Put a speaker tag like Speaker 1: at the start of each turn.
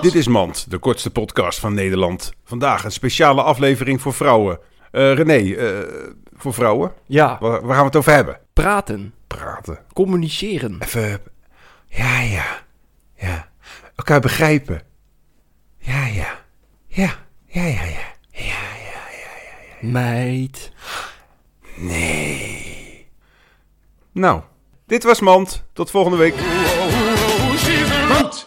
Speaker 1: Dit is Mand, de kortste podcast van Nederland. Vandaag een speciale aflevering voor vrouwen. Eh, René, eh, voor vrouwen?
Speaker 2: Ja,
Speaker 1: Waar, waar gaan we het over hebben?
Speaker 2: praten,
Speaker 1: Praten.
Speaker 2: communiceren.
Speaker 1: Even. Ja, ja. Ja. Elkaar begrijpen. Ja, ja. Ja, ja, ja, ja. Ja, ja.
Speaker 2: Meid.
Speaker 1: Nee. Nou, dit was Mand. Tot volgende week. Front!